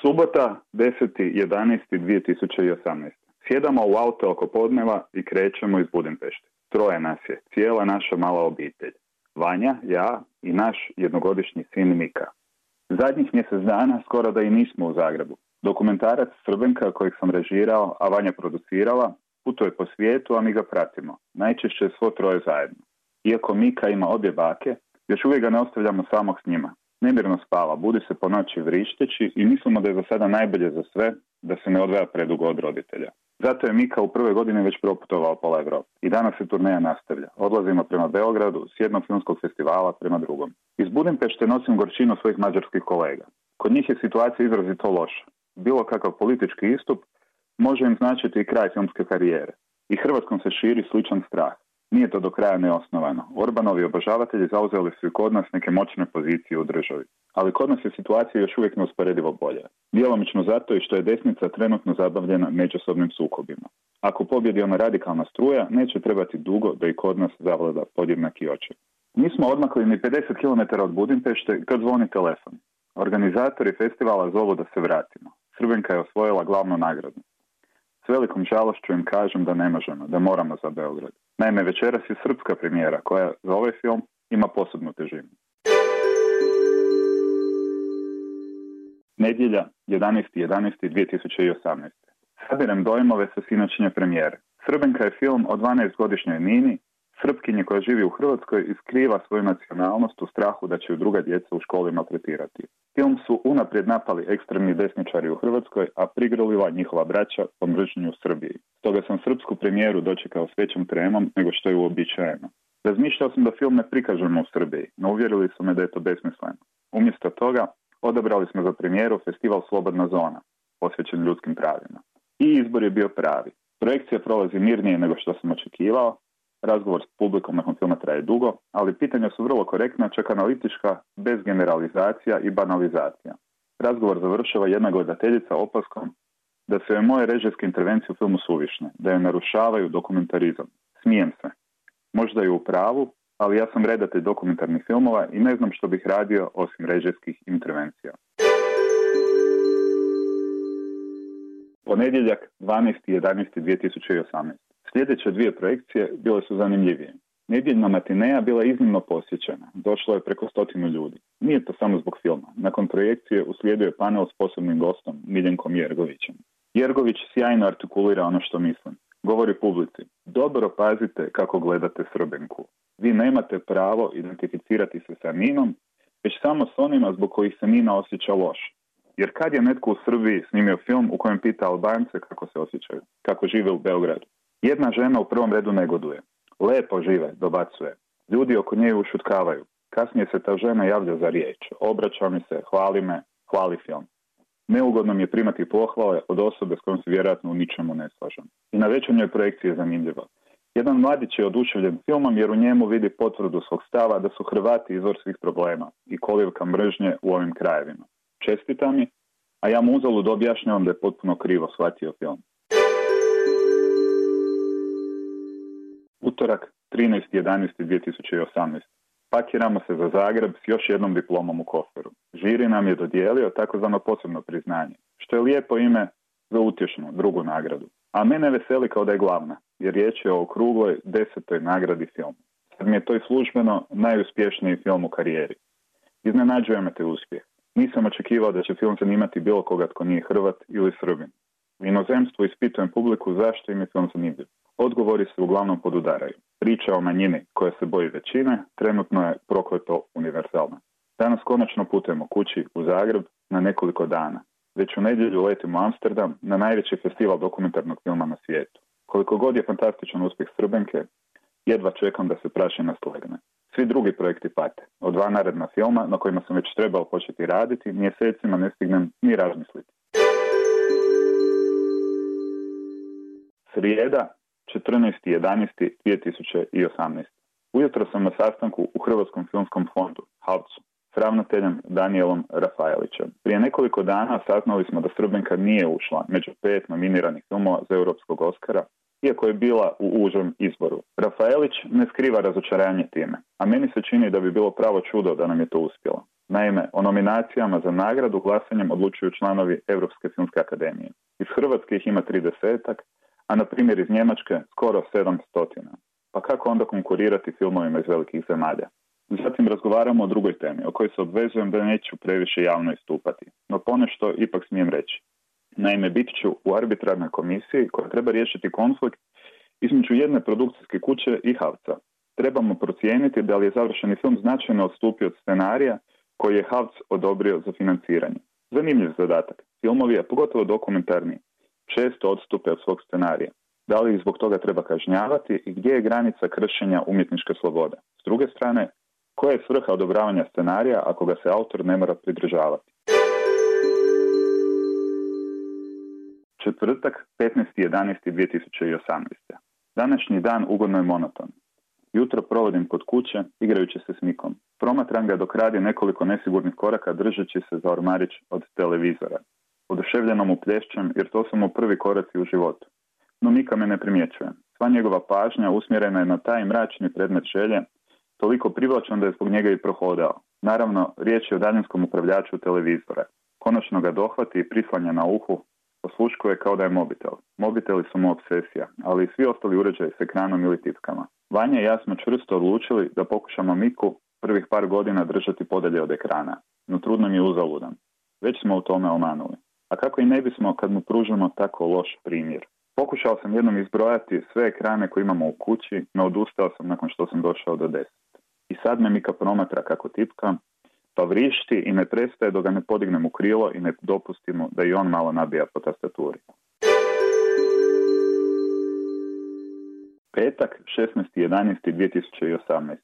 Subota 10.11.2018. Sjedamo u auto oko podneva i krećemo iz Budimpešte. Troje nas je, cijela naša mala obitelj. Vanja, ja i naš jednogodišnji sin Mika. Zadnjih mjesec dana skoro da i nismo u Zagrebu. Dokumentarac Srbenka kojeg sam režirao, a Vanja producirala, putuje po svijetu, a mi ga pratimo. Najčešće svo troje zajedno. Iako Mika ima obje bake, još uvijek ga ne ostavljamo samog s njima. Nemirno spava, budi se po noći vrišteći i mislimo da je za sada najbolje za sve da se ne odvaja predugo od roditelja. Zato je Mika u prvoj godini već proputovao pola Evrope. I danas se turneja nastavlja. Odlazimo prema Beogradu s jednog filmskog festivala prema drugom. Iz Budimpešte nosim gorčinu svojih mađarskih kolega. Kod njih je situacija izrazito loša. Bilo kakav politički istup može im značiti i kraj filmske karijere. I Hrvatskom se širi sličan strah. Nije to do kraja neosnovano. Orbanovi obožavatelji zauzeli su i kod nas neke moćne pozicije u državi. Ali kod nas je situacija još uvijek neusporedivo bolja. Djelomično zato i što je desnica trenutno zabavljena međusobnim sukobima. Ako pobjedi ona radikalna struja, neće trebati dugo da i kod nas zavlada podjednaki oči. Nismo odmakli ni 50 km od Budimpešte kad zvoni telefon. Organizatori festivala zovu da se vratimo. Srbenka je osvojila glavnu nagradu. S velikom žalošću im kažem da ne možemo, da moramo za Beograd. Naime, večeras je srpska premijera koja za ovaj film ima posebnu težinu. Nedjelja 11.11.2018. Sabirem dojmove sa sinoćnje premijere. Srbenka je film o 12-godišnjoj Nini, srpkinje koja živi u Hrvatskoj i skriva svoju nacionalnost u strahu da će ju druga djeca u školi maltretirati. Film su unaprijed napali ekstremni desničari u Hrvatskoj, a prigrolila njihova braća po mržnju u Srbiji. Stoga sam srpsku premijeru dočekao s većom tremom nego što je uobičajeno. Razmišljao sam da film ne prikažemo u Srbiji, no uvjerili su me da je to besmisleno. Umjesto toga, odabrali smo za premijeru festival Slobodna zona, posvećen ljudskim pravima. I izbor je bio pravi. Projekcija prolazi mirnije nego što sam očekivao, Razgovor s publikom nakon filma traje dugo, ali pitanja su vrlo korektna, čak analitička, bez generalizacija i banalizacija. Razgovor završava jedna gledateljica opaskom da su je moje režijske intervencije u filmu suvišne, da je narušavaju dokumentarizam. Smijem se. Možda je u pravu, ali ja sam redatelj dokumentarnih filmova i ne znam što bih radio osim režijskih intervencija. Ponedjeljak 12.11.2018. Sljedeće dvije projekcije bile su zanimljivije. Nedjeljna matineja bila iznimno posjećena. Došlo je preko stotinu ljudi. Nije to samo zbog filma. Nakon projekcije uslijedio je panel s posebnim gostom, Miljenkom Jergovićem. Jergović sjajno artikulira ono što mislim. Govori publici. Dobro pazite kako gledate Srbenku. Vi nemate pravo identificirati se sa Ninom, već samo s onima zbog kojih se Nina osjeća loš. Jer kad je netko u Srbiji snimio film u kojem pita Albance kako se osjećaju, kako žive u Beogradu? Jedna žena u prvom redu negoduje. Lepo žive, dobacuje. Ljudi oko nje ušutkavaju. Kasnije se ta žena javlja za riječ. Obraća mi se, hvali me, hvali film. Neugodno mi je primati pohvale od osobe s kojom se vjerojatno u ničemu ne slažem. I na većoj projekciji je zanimljiva. Jedan mladić je oduševljen filmom jer u njemu vidi potvrdu svog stava da su Hrvati izvor svih problema i kolijevka mržnje u ovim krajevima. Čestita mi, a ja mu uzalud objašnjavam da je potpuno krivo shvatio film. Utorak 13.11.2018. Pakiramo se za Zagreb s još jednom diplomom u koferu. Žiri nam je dodijelio takozvano posebno priznanje, što je lijepo ime za utješnu drugu nagradu. A mene veseli kao da je glavna, jer riječ je o okrugloj desetoj nagradi filmu. Sad mi je to i službeno najuspješniji film u karijeri. Iznenađuje te uspjeh. Nisam očekivao da će film zanimati bilo koga tko nije Hrvat ili Srbin. U inozemstvu ispitujem publiku zašto im je film zanimljiv. Odgovori se uglavnom podudaraju. Priča o manjini koja se boji većine trenutno je prokleto univerzalna. Danas konačno putujemo kući u Zagreb na nekoliko dana. Već u nedjelju letimo u Amsterdam na najveći festival dokumentarnog filma na svijetu. Koliko god je fantastičan uspjeh Srbenke, jedva čekam da se prašina slegne. Svi drugi projekti pate. Od dva naredna filma na kojima sam već trebao početi raditi, mjesecima ne stignem ni razmisliti. Srijeda 14.11.2018. Ujutro sam na sastanku u Hrvatskom filmskom fondu, Havcu, s ravnateljem Danielom Rafaelićem. Prije nekoliko dana saznali smo da Srbenka nije ušla među pet nominiranih filmova za Europskog Oscara, iako je bila u užem izboru. Rafaelić ne skriva razočaranje time, a meni se čini da bi bilo pravo čudo da nam je to uspjelo. Naime, o nominacijama za nagradu glasanjem odlučuju članovi Europske filmske akademije. Iz Hrvatske ih ima 30, a na primjer iz Njemačke skoro 700. Pa kako onda konkurirati filmovima iz velikih zemalja? Zatim razgovaramo o drugoj temi, o kojoj se obvezujem da neću previše javno istupati, no ponešto ipak smijem reći. Naime, bit ću u arbitrarnoj komisiji koja treba riješiti konflikt između jedne produkcijske kuće i Havca. Trebamo procijeniti da li je završeni film značajno odstupio od scenarija koji je Havc odobrio za financiranje. Zanimljiv zadatak. Filmovi, a pogotovo dokumentarni, često odstupe od svog scenarija. Da li ih zbog toga treba kažnjavati i gdje je granica kršenja umjetničke slobode? S druge strane, koja je svrha odobravanja scenarija ako ga se autor ne mora pridržavati? Četvrtak, 15.11.2018. Današnji dan ugodno je monoton. Jutro provodim kod kuće, igrajući se s Mikom. Promatram ga dok radi nekoliko nesigurnih koraka držeći se za ormarić od televizora. Oduševljeno mu plješćem jer to su mu prvi koraci u životu. No Mika me ne primjećuje. Sva njegova pažnja usmjerena je na taj mračni predmet želje, toliko privlačan da je zbog njega i prohodao. Naravno, riječ je o daljinskom upravljaču televizora. Konačno ga dohvati i prislanja na uhu, osluškuje kao da je mobitel. Mobiteli su mu obsesija, ali i svi ostali uređaji s ekranom ili tipkama. Vanja i ja smo čvrsto odlučili da pokušamo Miku prvih par godina držati podalje od ekrana, no trudno mi je uzaludan. Već smo u tome omanuli. A kako i ne bismo kad mu pružimo tako loš primjer? Pokušao sam jednom izbrojati sve ekrane koje imamo u kući, no odustao sam nakon što sam došao do deset. I sad me Mika promatra kako tipka, pa vrišti i ne prestaje dok ga ne podignem u krilo i ne dopustimo da i on malo nabija po tastaturi. Petak, 16.11.2018.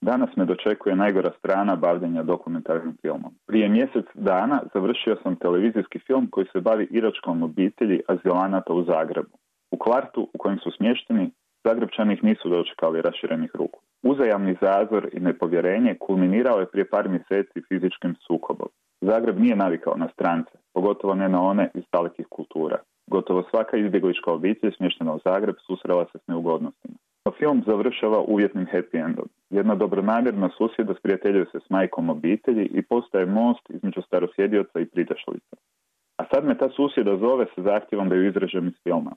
Danas me dočekuje najgora strana bavljenja dokumentarnim filmom. Prije mjesec dana završio sam televizijski film koji se bavi iračkom obitelji azilanata u Zagrebu. U kvartu u kojem su smješteni, Zagrebčani nisu dočekali raširenih ruku. Uzajamni zazor i nepovjerenje kulminirao je prije par mjeseci fizičkim sukobom. Zagreb nije navikao na strance, pogotovo ne na one iz dalekih kultura. Gotovo svaka izbjeglička obitelj smještena u Zagreb susrela se s neugodnostima. Film završava uvjetnim happy endom. Jedna dobronamjerna susjeda sprijateljuje se s majkom obitelji i postaje most između starosjedioca i pridašlica. A sad me ta susjeda zove sa zahtjevom da ju izražem iz filma.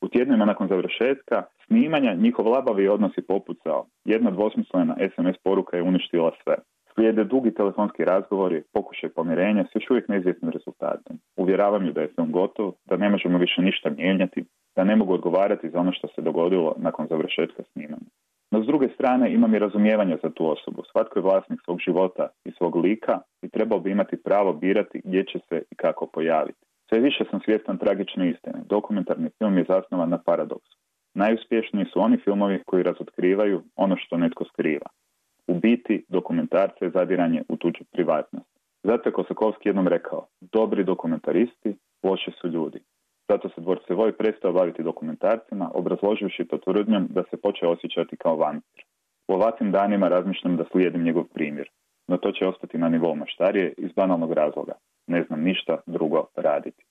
U tjednima nakon završetka snimanja njihov labavi odnos je popucao. Jedna dvosmislena SMS poruka je uništila sve. Slijede dugi telefonski razgovori, pokušaj pomirenja s još uvijek neizvjesnim rezultatom. Uvjeravam ju da je film gotov, da ne možemo više ništa mijenjati, da ne mogu odgovarati za ono što se dogodilo nakon završetka snimanja. No s druge strane imam i razumijevanja za tu osobu. Svatko je vlasnik svog života i svog lika i trebao bi imati pravo birati gdje će se i kako pojaviti. Sve više sam svjestan tragične istine. Dokumentarni film je zasnovan na paradoksu. Najuspješniji su oni filmovi koji razotkrivaju ono što netko skriva. U biti dokumentarce je zadiranje u tuđu privatnost. Zato je Kosakovski jednom rekao, dobri dokumentaristi, loši su ljudi. Zato se Dvorcevoj prestao baviti dokumentarcima, obrazloživši to tvrdnjom da se počeo osjećati kao vampir. U ovakvim danima razmišljam da slijedim njegov primjer, no to će ostati na nivou maštarije iz banalnog razloga. Ne znam ništa drugo raditi.